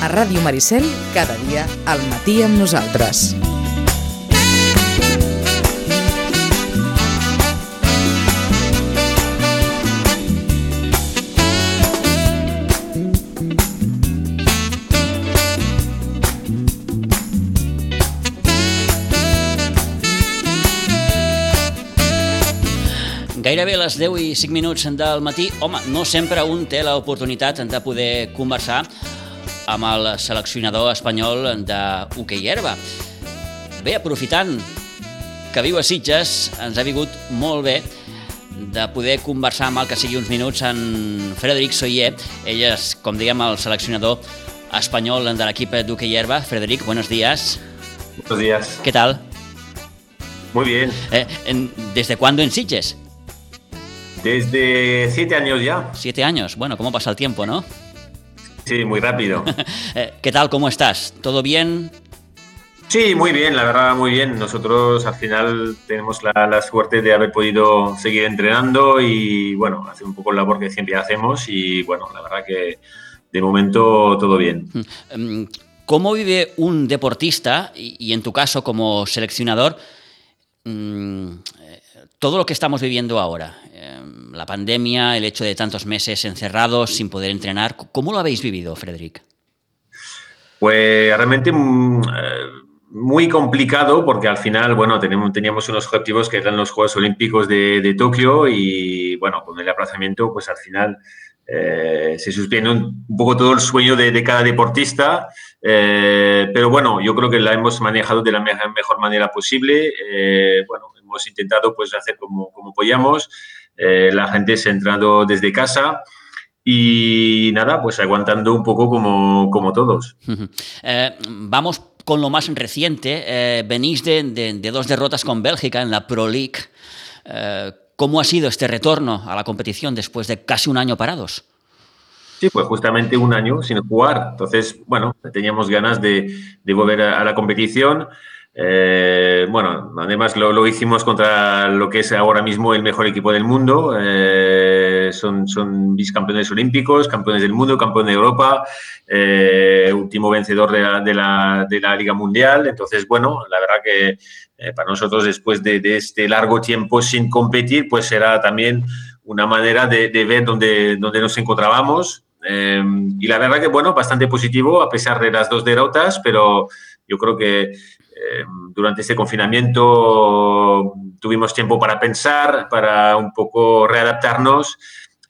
A Ràdio Maricel, cada dia al matí amb nosaltres. Gairebé les 10 i 5 minuts del matí, home, no sempre un té l'oportunitat de poder conversar amb el seleccionador espanyol de hoquei herba. Bé, aprofitant que viu a Sitges, ens ha vingut molt bé de poder conversar amb el que sigui uns minuts en Frederic Soyer. Ell és, com diguem, el seleccionador espanyol de l'equip d'hoquei herba. Frederic, buenos días. Buenos días. ¿Qué tal? Muy bien. Eh, en, ¿Desde cuándo en Sitges? Desde siete años ya. Siete años. Bueno, ¿cómo pasa el tiempo, no? Sí, muy rápido. Eh, ¿Qué tal? ¿Cómo estás? ¿Todo bien? Sí, muy bien, la verdad, muy bien. Nosotros al final tenemos la, la suerte de haber podido seguir entrenando y, bueno, hacer un poco la labor que siempre hacemos y, bueno, la verdad que de momento todo bien. Mm, ¿Cómo vive un deportista, y, y en tu caso como seleccionador, mmm, todo lo que estamos viviendo ahora? Eh, la pandemia, el hecho de tantos meses encerrados sin poder entrenar. ¿Cómo lo habéis vivido, Frederic? Pues realmente mm, muy complicado porque al final, bueno, teníamos, unos objetivos que eran los Juegos Olímpicos de Tokio y, bueno, con el aplazamiento, pues al final eh, se suspende un, poco todo el sueño de, cada deportista. Eh, pero bueno, yo creo que la hemos manejado de la me mejor manera posible. Eh, bueno, hemos intentado pues hacer como, como podíamos. Eh, la gente se ha entrado desde casa y nada, pues aguantando un poco como, como todos. Vamos con lo más reciente. Venís de, de, de, dos derrotas con Bélgica en la Pro League. ¿Cómo ha sido este retorno a la competición después de casi un año parados? Sí, pues justamente un año sin jugar. Entonces, bueno, teníamos ganas de, volver a, la competición. Eh, bueno, además lo, lo, hicimos contra lo que es ahora mismo el mejor equipo del mundo. Eh, son, son bicampeones olímpicos, campeones del mundo, campeón de Europa, eh, último vencedor de la, de, la, de la, Liga Mundial. Entonces, bueno, la verdad que eh, para nosotros después de, de, este largo tiempo sin competir, pues será también una manera de, ver dónde, dónde nos encontrábamos. Eh, y la verdad que, bueno, bastante positivo a pesar de las dos derrotas, pero yo creo que eh, durante este confinamiento tuvimos tiempo para pensar, para un poco readaptarnos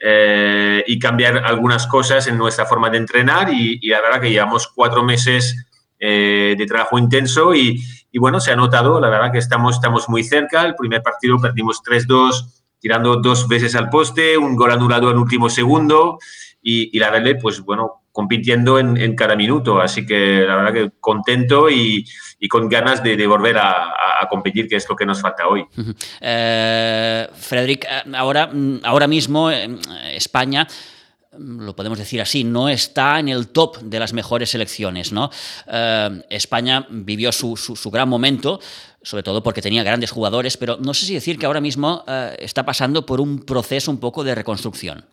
eh, y cambiar algunas cosas en nuestra forma de entrenar. Y, la verdad que llevamos cuatro meses eh, de trabajo intenso y, bueno, se ha notado, la verdad que estamos, estamos muy cerca, el primer partido perdimos 3-2 tirando dos veces al poste, un gol anulado en último segundo. Y, y la verdad, pues bueno, compitiendo en, cada minuto. Así que la verdad que contento y, con ganas de, volver a, competir, que es lo que nos falta hoy. Uh eh, Frederic, ahora, ahora mismo eh, España lo podemos decir así, no está en el top de las mejores selecciones. ¿no? España vivió su, su, gran momento, sobre todo porque tenía grandes jugadores, pero no sé si decir que ahora mismo está pasando por un proceso un poco de reconstrucción.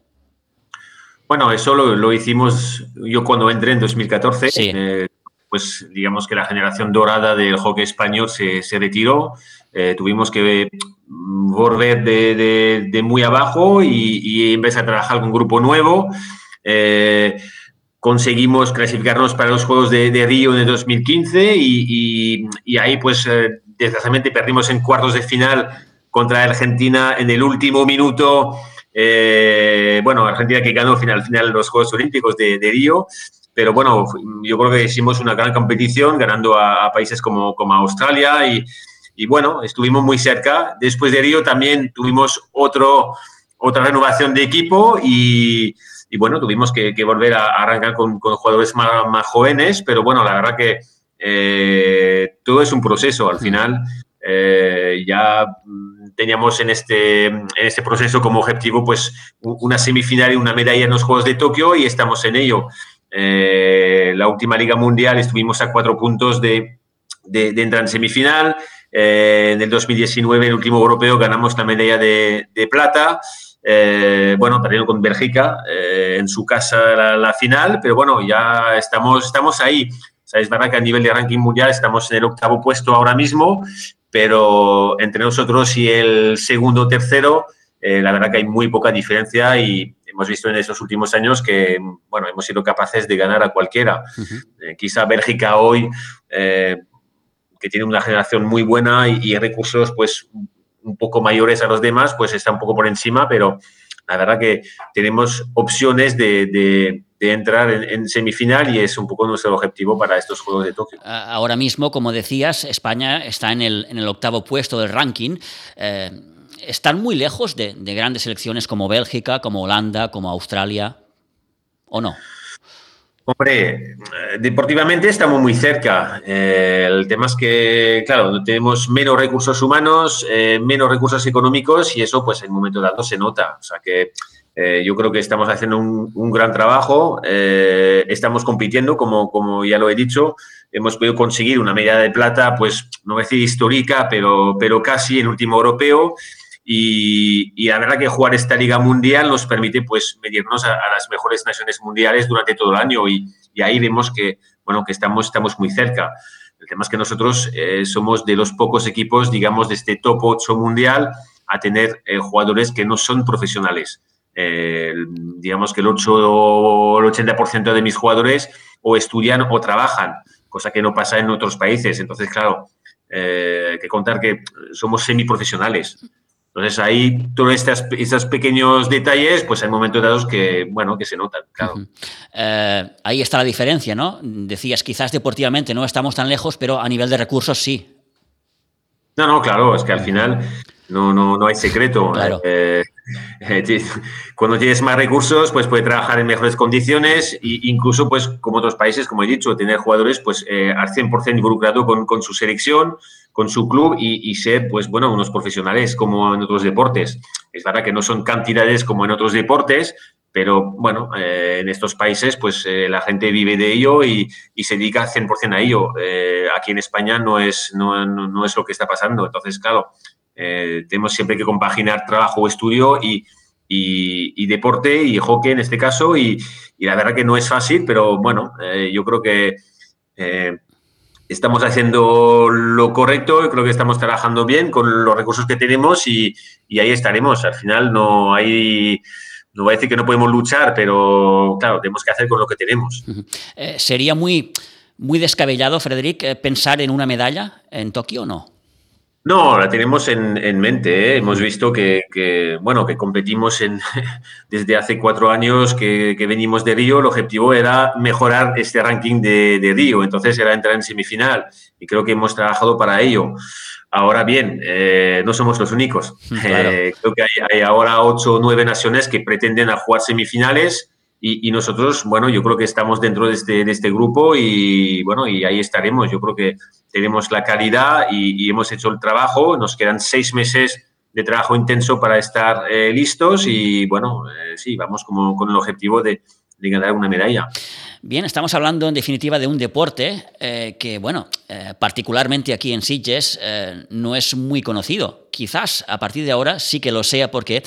Bueno, eso lo, lo, hicimos yo cuando entré en 2014. Sí. Eh, pues digamos que la generación dorada del hockey español se, se retiró. Eh, tuvimos que volver de, de, de muy abajo y, y, empezar a trabajar con un grupo nuevo. Eh, conseguimos clasificarnos para los Juegos de, de Río en el 2015 y, y ahí pues eh, desgraciadamente perdimos en cuartos de final contra Argentina en el último minuto. Eh, bueno, Argentina que ganó al final, final los Juegos Olímpicos de, de, Río, pero bueno, yo creo que hicimos una gran competición ganando a, a países como, como Australia y, y, bueno, estuvimos muy cerca. Después de Río también tuvimos otro, otra renovación de equipo y, y bueno, tuvimos que, que volver a, a, arrancar con, con jugadores más, más, jóvenes, pero bueno, la verdad que eh, todo es un proceso al final. Eh, ya teníamos en este, en este proceso como objetivo pues una semifinal y una medalla en los Juegos de Tokio y estamos en ello. Eh, la última Liga Mundial estuvimos a cuatro puntos de, de, entrar en semifinal. Eh, en el 2019, el último europeo, ganamos la medalla de, plata. Eh, bueno, perdieron con Bélgica. en su casa la, final, pero bueno, ya estamos, estamos ahí. O verdad que a nivel de ranking mundial estamos en el octavo puesto ahora mismo, pero entre nosotros y el segundo o tercero, la verdad que hay muy poca diferencia y hemos visto en estos últimos años que, bueno, hemos sido capaces de ganar a cualquiera. quizá Bélgica hoy que tiene una generación muy buena y, recursos pues un poco mayores a los demás, pues está un poco por encima, pero la verdad que tenemos opciones de, entrar en, semifinal y es un poco nuestro objetivo para estos Juegos de Tokio. Ahora mismo, como decías, España está en el, en el octavo puesto del ranking. Eh, ¿Están muy lejos de, de grandes selecciones como Bélgica, como Holanda, como Australia? ¿O no? Hombre, eh, deportivamente estamos muy cerca. Eh, el tema es que, claro, tenemos menos recursos humanos, eh, menos recursos económicos y eso, pues, en un momento dado se nota. O sea que yo creo que estamos haciendo un, gran trabajo. estamos compitiendo, como, ya lo he dicho. Hemos podido conseguir una medalla de plata, pues, no voy a decir histórica, pero, pero casi en último europeo. Y, la verdad que jugar esta Liga Mundial nos permite pues medirnos a, las mejores naciones mundiales durante todo el año y, ahí vemos que, bueno, que estamos, estamos muy cerca. El tema es que nosotros eh, somos de los pocos equipos, digamos, de este top 8 mundial a tener eh, jugadores que no son profesionales. Eh, digamos que el, 8, el 80% de mis jugadores o estudian o trabajan, cosa que no pasa en otros países. Entonces, claro, hay que contar que somos semiprofesionales. Entonces ahí todos estos, estos, pequeños detalles, pues hay momentos dados que, bueno, que se notan, claro. Eh, ahí está la diferencia, ¿no? Decías, quizás deportivamente no estamos tan lejos, pero a nivel de recursos sí. No, no, claro, es que al final no, no, no hay secreto. Eh, eh, cuando tienes más recursos, pues puedes trabajar en mejores condiciones e incluso, pues, como otros países, como he dicho, tener jugadores pues al 100% involucrado con, con su selección, con su club y, ser, pues bueno, unos profesionales como en otros deportes. Es verdad que no son cantidades como en otros deportes, pero bueno, eh, en estos países pues eh, la gente vive de ello y, se dedica 100% a ello. Eh, aquí en España no es, no, no, es lo que está pasando. Entonces, claro, tenemos siempre que compaginar trabajo estudio y, deporte y hockey en este caso y, la verdad que no es fácil, pero bueno, yo creo que estamos haciendo lo correcto, creo que estamos trabajando bien con los recursos que tenemos y, ahí estaremos. Al final no hay, no voy a decir que no podemos luchar, pero claro, tenemos que hacer con lo que tenemos. Eh, ¿Sería muy, muy descabellado, Frederic, eh, pensar en una medalla en Tokio o no? No, la tenemos en, mente. ¿eh? Hemos visto que, bueno, que competimos en, desde hace cuatro años que, venimos de Río. El objetivo era mejorar este ranking de, Río. Entonces era entrar en semifinal y creo que hemos trabajado para ello. Ahora bien, eh, no somos los únicos. Eh, creo que hay, ahora ocho o nueve naciones que pretenden a jugar semifinales y, nosotros, bueno, yo creo que estamos dentro de este, de este grupo y, bueno, y ahí estaremos. Yo creo que tenemos la calidad y, hemos hecho el trabajo. Nos quedan seis meses de trabajo intenso para estar eh, listos y, bueno, eh, sí, vamos como, con el objetivo de, de, ganar una medalla. Bien, estamos hablando en definitiva de un deporte eh, que, bueno, particularmente aquí en Sitges no es muy conocido. Quizás a partir de ahora sí que lo sea porque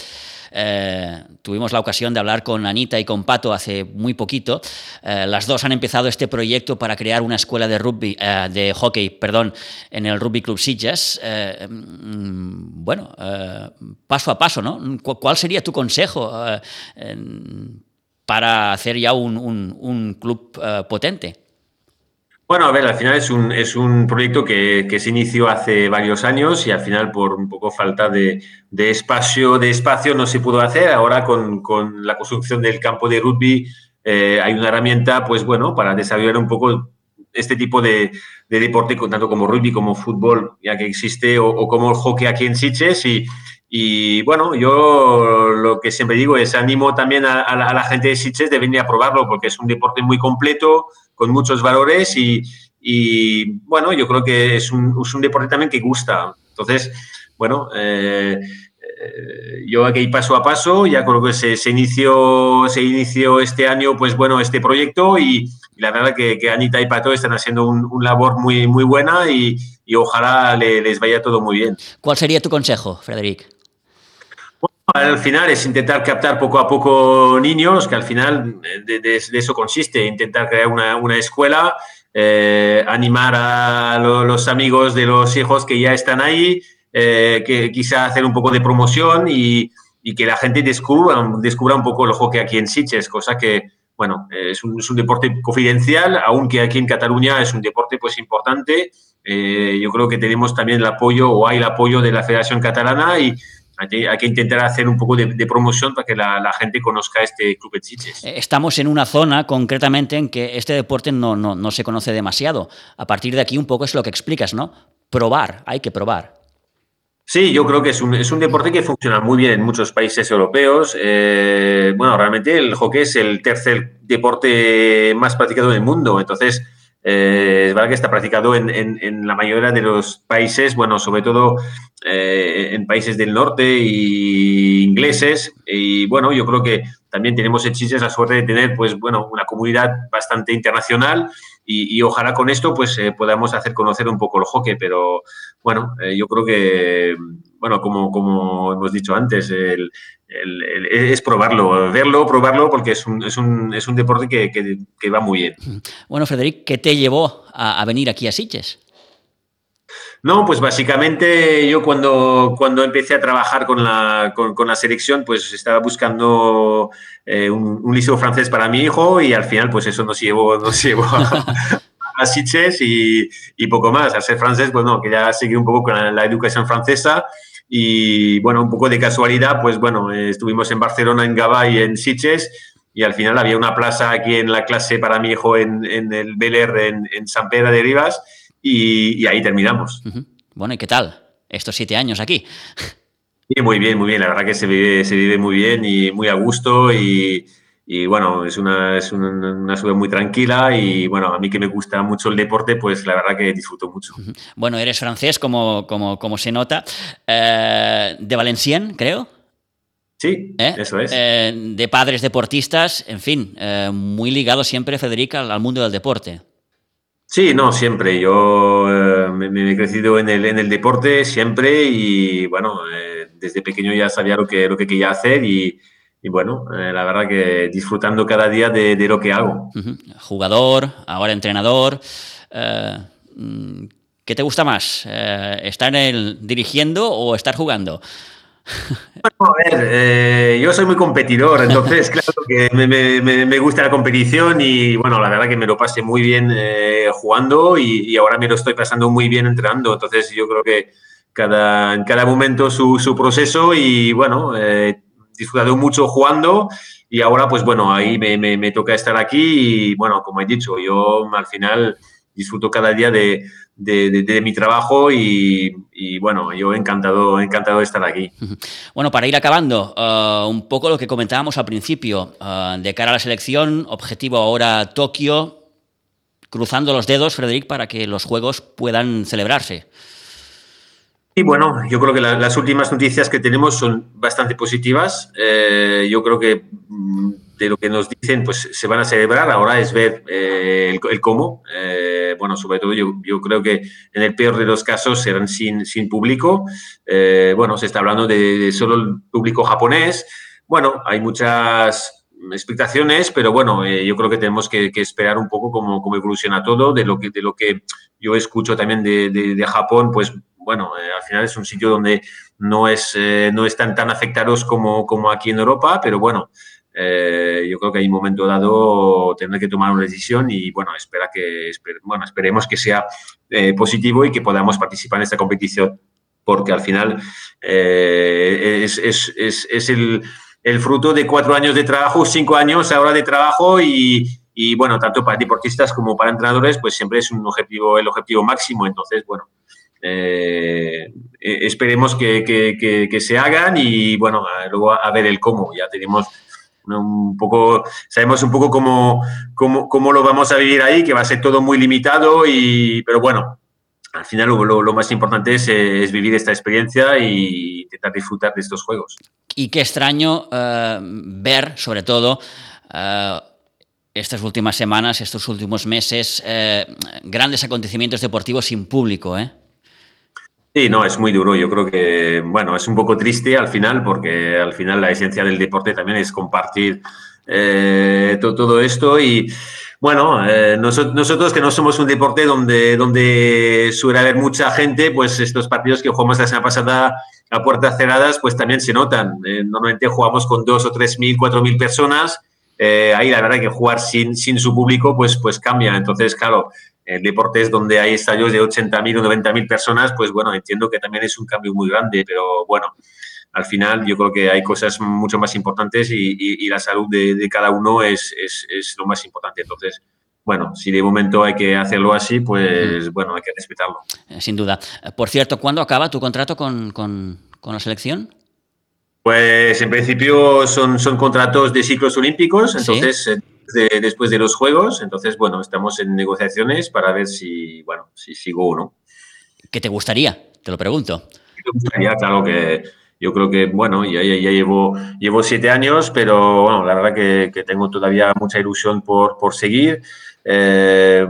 eh, tuvimos la ocasión de hablar con Anita y con Pato hace muy poquito. Eh, las dos han empezado este proyecto para crear una escuela de rugby, eh, de hockey, perdón, en el Rugby Club Sitges. Mm, bueno, paso a paso, ¿no? ¿Cuál sería tu consejo para hacer ya un club potente? Bueno, a ver, al final es un, es un proyecto que, que, se inició hace varios años y al final por un poco falta de, de espacio, de espacio no se pudo hacer. Ahora con, con la construcción del campo de rugby eh, hay una herramienta, pues bueno, para desarrollar un poco este tipo de, de, deporte, tanto como rugby como fútbol, ya que existe, o, como el hockey aquí en Siches. Y, bueno, yo lo que siempre digo es animo también a, la, gente de Siches de venir a probarlo, porque es un deporte muy completo, con muchos valores y, bueno, yo creo que es un, deporte también que gusta. Entonces, bueno, eh, eh, yo aquí paso a paso, ya creo que se, inició, se inició este año, pues bueno, este proyecto y, la verdad que, que, Anita y Pato están haciendo un, labor muy, muy buena y, ojalá les vaya todo muy bien. ¿Cuál sería tu consejo, Frederic? Al final es intentar captar poco a poco niños, que al final de, eso consiste, intentar crear una, una escuela, eh, animar a los amigos de los hijos que ya están ahí, eh, que quizá hacer un poco de promoción y, que la gente descubra, descubra un poco el hockey aquí en Sitges, cosa que, bueno, es un, deporte confidencial, aunque aquí en Cataluña es un deporte pues importante. Eh, yo creo que tenemos también el apoyo o hay el apoyo de la Federación Catalana y hay que, intentar hacer un poco de, promoción para que la, gente conozca este club de chiches. Eh, estamos en una zona concretamente en que este deporte no, no, se conoce demasiado. A partir de aquí un poco es lo que explicas, ¿no? Probar, hay que probar. Sí, yo creo que es un, es un, deporte que funciona muy bien en muchos países europeos. Eh, bueno, realmente el hockey es el tercer deporte más practicado del mundo. Entonces, eh, es verdad que está practicado en, en, la mayoría de los países, bueno, sobre todo eh, en países del norte y ingleses. Y bueno, yo creo que también tenemos en Chiches la suerte de tener, pues bueno, una comunidad bastante internacional y, ojalá con esto, pues eh, podamos hacer conocer un poco el hockey. Pero bueno, yo creo que, bueno, como, como hemos dicho antes, el, es probarlo, verlo, probarlo, porque es un, es un, es un deporte que, que, va muy bien. Bueno, Frederic, ¿qué te llevó a, venir aquí a Sitges? No, pues básicamente yo cuando, cuando empecé a trabajar con la, con, la selección, pues estaba buscando eh, un, un, liceo francés para mi hijo y al final pues eso nos llevó, nos llevó a, a Sitges y, poco más. Al ser francés, pues no, quería seguir un poco con la educación francesa y bueno, un poco de casualidad, pues bueno, estuvimos en Barcelona, en Gabá y en Sitges y al final había una plaza aquí en la clase para mi hijo en, el Bel en, en, San Pedro de Rivas y, ahí terminamos. Bueno, ¿y qué tal estos siete años aquí? Sí, muy bien, muy bien. La verdad que se vive, se vive muy bien y muy a gusto y, y bueno, es una, es una, ciudad muy tranquila y bueno, a mí que me gusta mucho el deporte, pues la verdad que disfruto mucho. Bueno, eres francés, como, como, como se nota, eh, de Valenciennes, creo. Sí, ¿Eh? eso es. Eh, de padres deportistas, en fin, muy ligado siempre, Federica, al, mundo del deporte. Sí, no, siempre. Yo me, he crecido en el, en el deporte siempre y bueno, desde pequeño ya sabía lo que, lo que quería hacer y, y bueno, eh, la verdad que disfrutando cada día de, lo que hago. Jugador, ahora entrenador. Eh, mm, ¿Qué te gusta más? Eh, ¿Estar en el, dirigiendo o estar jugando? Bueno, a ver, yo soy muy competidor, entonces claro que me, gusta la competición y bueno, la verdad que me lo pasé muy bien jugando y, ahora me lo estoy pasando muy bien entrenando, entonces yo creo que cada, en cada momento su, su proceso y bueno, disfrutado mucho jugando y ahora pues bueno, ahí me, me, toca estar aquí y bueno, como he dicho, yo al final disfruto cada día de, de, mi trabajo y, bueno, yo encantado, encantado de estar aquí. Bueno, para ir acabando, uh, un poco lo que comentábamos al principio, uh, de cara a la selección, objetivo ahora Tokio, cruzando los dedos, Frederic, para que los Juegos puedan celebrarse. Y bueno, yo creo que las últimas noticias que tenemos son bastante positivas. Eh, yo creo que mm, de lo que nos dicen, pues se van a celebrar. Ahora es ver eh, el, cómo. Eh, bueno, sobre todo yo, yo, creo que en el peor de los casos serán sin, sin público. bueno, se está hablando de, solo el público japonés. Bueno, hay muchas expectaciones, pero bueno, yo creo que tenemos que, esperar un poco cómo, cómo, evoluciona todo. De lo que, de lo que yo escucho también de, de, Japón, pues bueno, eh, al final es un sitio donde no, es, eh, no están tan afectados como, como aquí en Europa, pero bueno, eh, yo creo que hay un momento dado tener que tomar una decisión y bueno, espera que, bueno, esperemos que sea positivo y que podamos participar en esta competición, porque al final es, es, es, es el, fruto de cuatro años de trabajo, cinco años ahora de trabajo y, y bueno, tanto para deportistas como para entrenadores, pues siempre es un objetivo, el objetivo máximo. Entonces, bueno, eh, eh, esperemos que, se hagan y bueno, luego a, ver el cómo. Ya tenemos un poco, sabemos un poco cómo, cómo, lo vamos a vivir ahí, que va a ser todo muy limitado, y, pero bueno, al final lo, más importante es, vivir esta experiencia y intentar disfrutar de estos juegos. Y qué extraño eh, ver, sobre todo, estas últimas semanas, estos últimos meses, grandes acontecimientos deportivos sin público, ¿eh? Sí, no, es muy duro. Yo creo que, bueno, es un poco triste al final, porque al final la esencia del deporte también es compartir eh, todo esto y, bueno, eh, nosotros, que no somos un deporte donde, donde suele haber mucha gente, pues estos partidos que jugamos la semana pasada a puertas cerradas, pues también se notan. Eh, normalmente jugamos con dos o tres mil, cuatro mil personas. ahí la verdad que jugar sin, sin su público, pues, pues cambia. Entonces, claro, deportes donde hay estadios de 80.000 o 90.000 personas, pues bueno, entiendo que también es un cambio muy grande, pero bueno, al final yo creo que hay cosas mucho más importantes y, la salud de, cada uno es, es, lo más importante. Entonces, bueno, si de momento hay que hacerlo así, pues bueno, hay que respetarlo. Eh, sin duda. Por cierto, ¿cuándo acaba tu contrato con, con, con la selección? Pues en principio son, son contratos de ciclos olímpicos, entonces eh, después de los Juegos. Entonces, bueno, estamos en negociaciones para ver si, bueno, si sigo o no. ¿Qué te gustaría? Te lo pregunto. Me gustaría, claro que yo creo que, bueno, ya, ya, llevo, llevo siete años, pero bueno, la verdad que, tengo todavía mucha ilusión por, por seguir. Eh,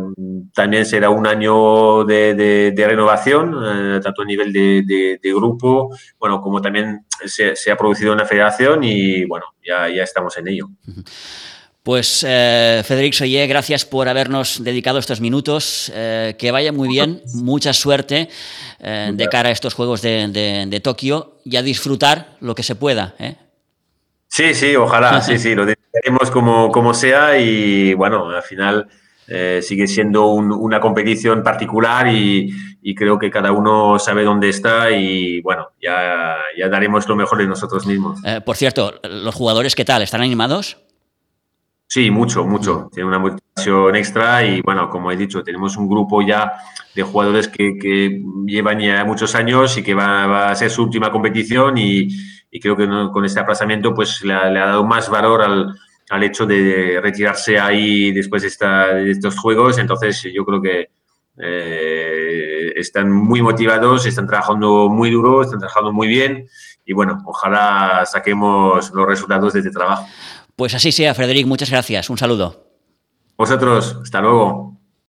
también será un año de, renovación, eh, tanto a nivel de, grupo, bueno, como también se, se, ha producido una federación y bueno, ya, ya estamos en ello. Pues eh, Federic Soye, gracias por habernos dedicado estos minutos. Eh, que vaya muy bien, mucha suerte eh, de cara a estos Juegos de, Tokio y a disfrutar lo que se pueda. Sí, sí, ojalá, sí, sí, lo dedicaremos como, como sea y bueno, al final sigue siendo una competición particular y, creo que cada uno sabe dónde está y bueno, ya, ya daremos lo mejor de nosotros mismos. por cierto, los jugadores, ¿qué tal? ¿Están animados? Sí, mucho, mucho. Tiene una motivación extra y bueno, como he dicho, tenemos un grupo ya de jugadores que, llevan ya muchos años y que va, a ser su última competición y, creo que con este aplazamiento pues le ha, dado más valor al, hecho de retirarse ahí después de, estos juegos. Entonces yo creo que eh, están muy motivados, están trabajando muy duro, están trabajando muy bien y bueno, ojalá saquemos los resultados de este trabajo. Pues así sea, Frederic, muchas gracias. Un saludo. Vosotros, hasta luego.